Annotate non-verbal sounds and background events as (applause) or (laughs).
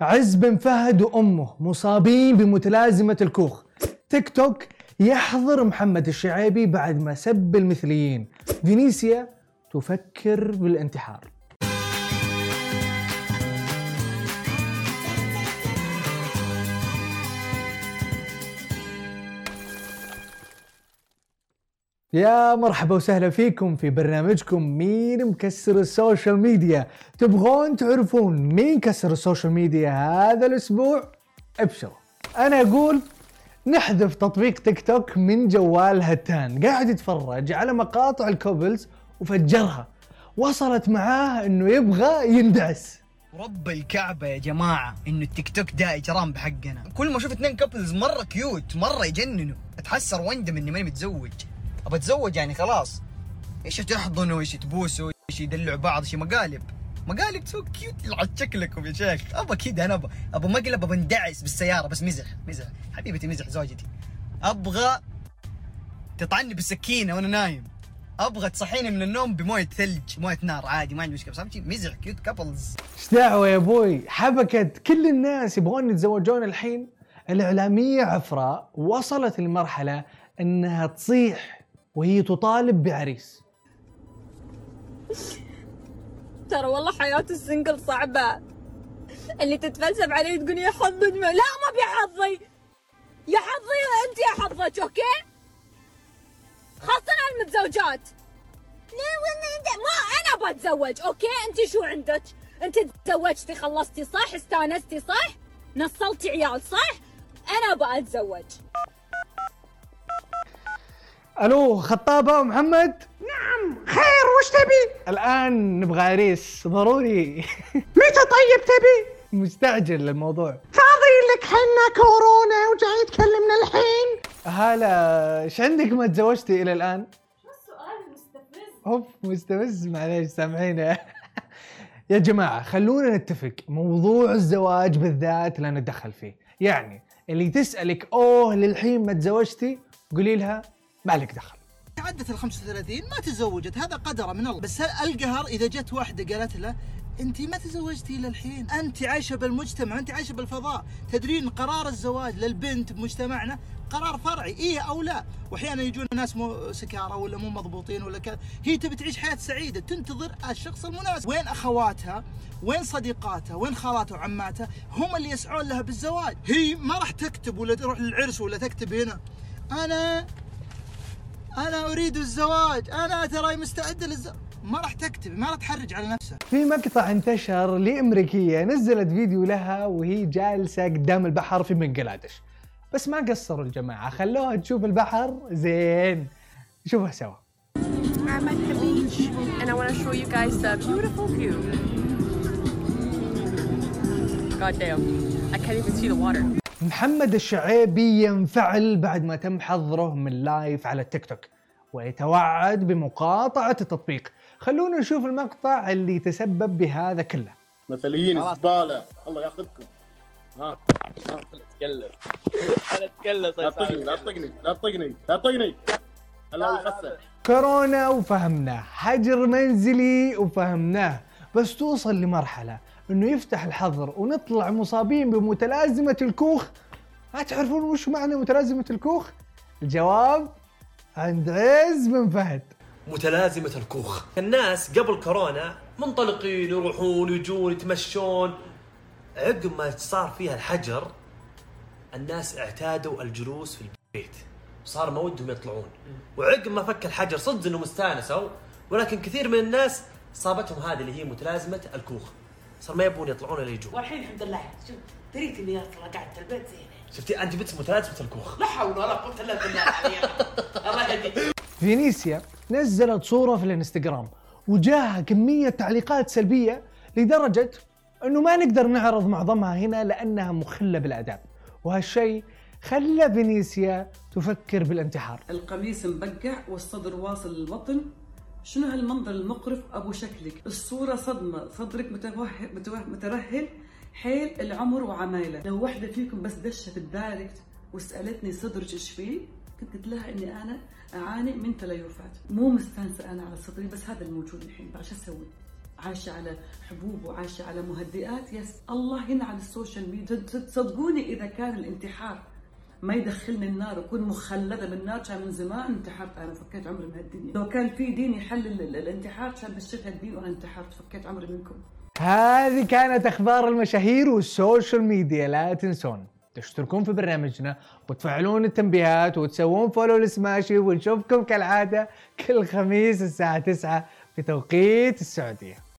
عز بن فهد وأمه مصابين بمتلازمة الكوخ. تيك توك يحظر محمد الشعيبي بعد ما سب المثليين. فينيسيا تفكر بالانتحار. يا مرحبا وسهلا فيكم في برنامجكم مين كسر السوشيال ميديا. تبغون تعرفون مين كسر السوشيال ميديا هذا الأسبوع؟ ابشروا. أنا أقول نحذف تطبيق تيك توك من جوال هتان. قاعد يتفرج على مقاطع ال couples وفجرها. وصلت معاه إنه يبغى يندعس. ورب الكعبة يا جماعة إنه التيك توك ده إجرام بحقنا. كل ما أشوف اثنين couples مرة cute مرة يجننوا. أتحسر واندم إني ماني متزوج. أبى أتزوج يعني خلاص. إيش تحضنوا؟ إيش تبوسوا؟ إيش يدلعوا بعض؟ إيش مقالب؟ مقالب so cute يلعن شكلكم يا شيخ. ابى كذا أنا ابى ابى مقلب ابى اندعس بالسيارة. بس مزح مزح. حبيبتي مزح زوجتي. أبغى تطعنّي بالسكينة وأنا نايم. أبغى تصحيني من النوم بموية ثلج موية نار عادي ما عندي مشكلة. بس مزح cute couples إيش دعوة يا أبوي؟ حبكت. كل الناس يبغون يتزوجون الحين. الإعلامية عفراء وصلت لمرحلة إنها تصيح. وهي تطالب بعريس. ترى والله حياة ال single صعبة. اللي تتفلسف علي تقول يا حظي لا ما بي حظي. يا حظي انت يا حظك okay؟ خاصة المتزوجات. لا والله انت ما أنا بتزوج okay؟ انت شو عندك؟ انت تزوجتي خلصتي صح؟ استانستي صح؟ نصلتي عيال صح؟ أنا بتزوج ألو خطابة محمد؟ نعم خير وش تبي؟ الآن نبغى عريس ضروري. (laughs) متى طيب تبي؟ مستعجل الموضوع. فاضي لك حنا كورونا وجاي تكلمنا الحين؟ هلا إيش عندك؟ ما تزوجتي إلى الآن؟ اوف مستفز معليش سامحيني (laughs) يا جماعة خلونا نتفق. موضوع الزواج بالذات لا نتدخل فيه. يعني اللي تسألك أوه للحين ما تزوجتي؟ قولي لها. ما لك دخل. عدت ال 35 ما تزوجت هذا قدره من الله. بس القهر إذا جت واحدة قالت له انت ما تزوجتي إلى الحين انت عايشة بالمجتمع انت عايشة بالفضاء. تدرين قرار الزواج للبنت بمجتمعنا قرار فرعي إيه أو لا؟ وأحيانا يجون ناس مو سكارى ولا مو مضبوطين ولا كذا. هي تبي تعيش حياة سعيدة تنتظر الشخص المناسب. وين أخواتها؟ وين صديقاتها؟ وين خالاتها وعماتها؟ هم اللي يسعون لها بالزواج. هي ما راح تكتب ولا تروح للعرس ولا تكتب هنا أنا أنا أريد الزواج. أنا ترى مستعده للزواج ما راح تكتب ما راح تحرج على نفسها في مقطع انتشر لأمريكية نزلت فيديو لها وهي جالسة قدام البحر في بنجلاديش بس ما قصروا الجماعة خلوها تشوف البحر. زين شوفها سوا. I'm at the beach and I want to show you guys the beautiful view. God damn, I can't even see the water. محمد الشعيبي ينفعل بعد ما تم حظره من لايف على التيك توك ويتوعد بمقاطعة التطبيق. خلونا نشوف المقطع اللي تسبب بهذا كله. مثليين زبالة. الله ياخذكم. ها اتكلم أنا اتكلم لا تطقني لا تطقني لا تطقني لا تطقني. كورونا وفهمناه. حجر منزلي وفهمناه. بس توصل لمرحلة إنه يفتح الحظر ونطلع مصابين بمتلازمة الكوخ. ما تعرفون وش معنى متلازمة الكوخ؟ الجواب عند عز بن فهد. متلازمة الكوخ. الناس قبل كورونا منطلقين يروحون يجون يتمشون. عقب ما صار فيها الحجر الناس اعتادوا الجلوس في البيت. صار ما ودهم يطلعون. وعقب ما فك الحجر صدق إنهم استانسوا ولكن كثير من الناس صابتهم هذه اللي هي متلازمة الكوخ. صار ما يبون يطلعون الا يجون. والحين الحمد لله. شوف دريت إني أصلا قاعد في البيت زين. شفتي؟ أنت بنت متلازمة الكوخ لا حول ولا قوة إلا بالله الله يهديك. فينيسيا نزلت صورة في الانستغرام وجاها كمية تعليقات سلبية لدرجة إنه ما نقدر نعرض معظمها هنا لأنها مخلة بالآداب. وهالشيء خلى فينيسيا تفكر بالانتحار. القميص مبقع والصدر واصل للبطن شنو هالمنظر المقرف؟ أبو شكلك. الصورة صدمة. صدرك متوه... متوه... مترهل حيل العمر وعمايله. لو واحدة فيكم بس دشت الدايركت وسألتني صدرك إيش فيه كنت قلت لها إني أنا أعاني من تليفات. مو مستانسة أنا على صدري بس هذا الموجود الحين. شو أسوي؟ عايشة على حبوب وعايشة على مهدئات. yes. الله ينعل السوشيال ميديا. تصدقوني إذا كان الانتحار ما يدخلني النار وكون مخلدة بالنار كان من زمان انتحرت. أنا فكيت عمري من هالدنيا. لو كان في دين يحل ال- ال- الانتحار كان بشرت الدين وأنا انتحرت. فكيت عمري منكم. هذه كانت أخبار المشاهير والسوشيال ميديا. لا تنسون تشتركون في برنامجنا وتفعلون التنبيهات وتسوون فولو لسماشي. ونشوفكم كالعادة كل خميس الساعة 9 في توقيت السعودية.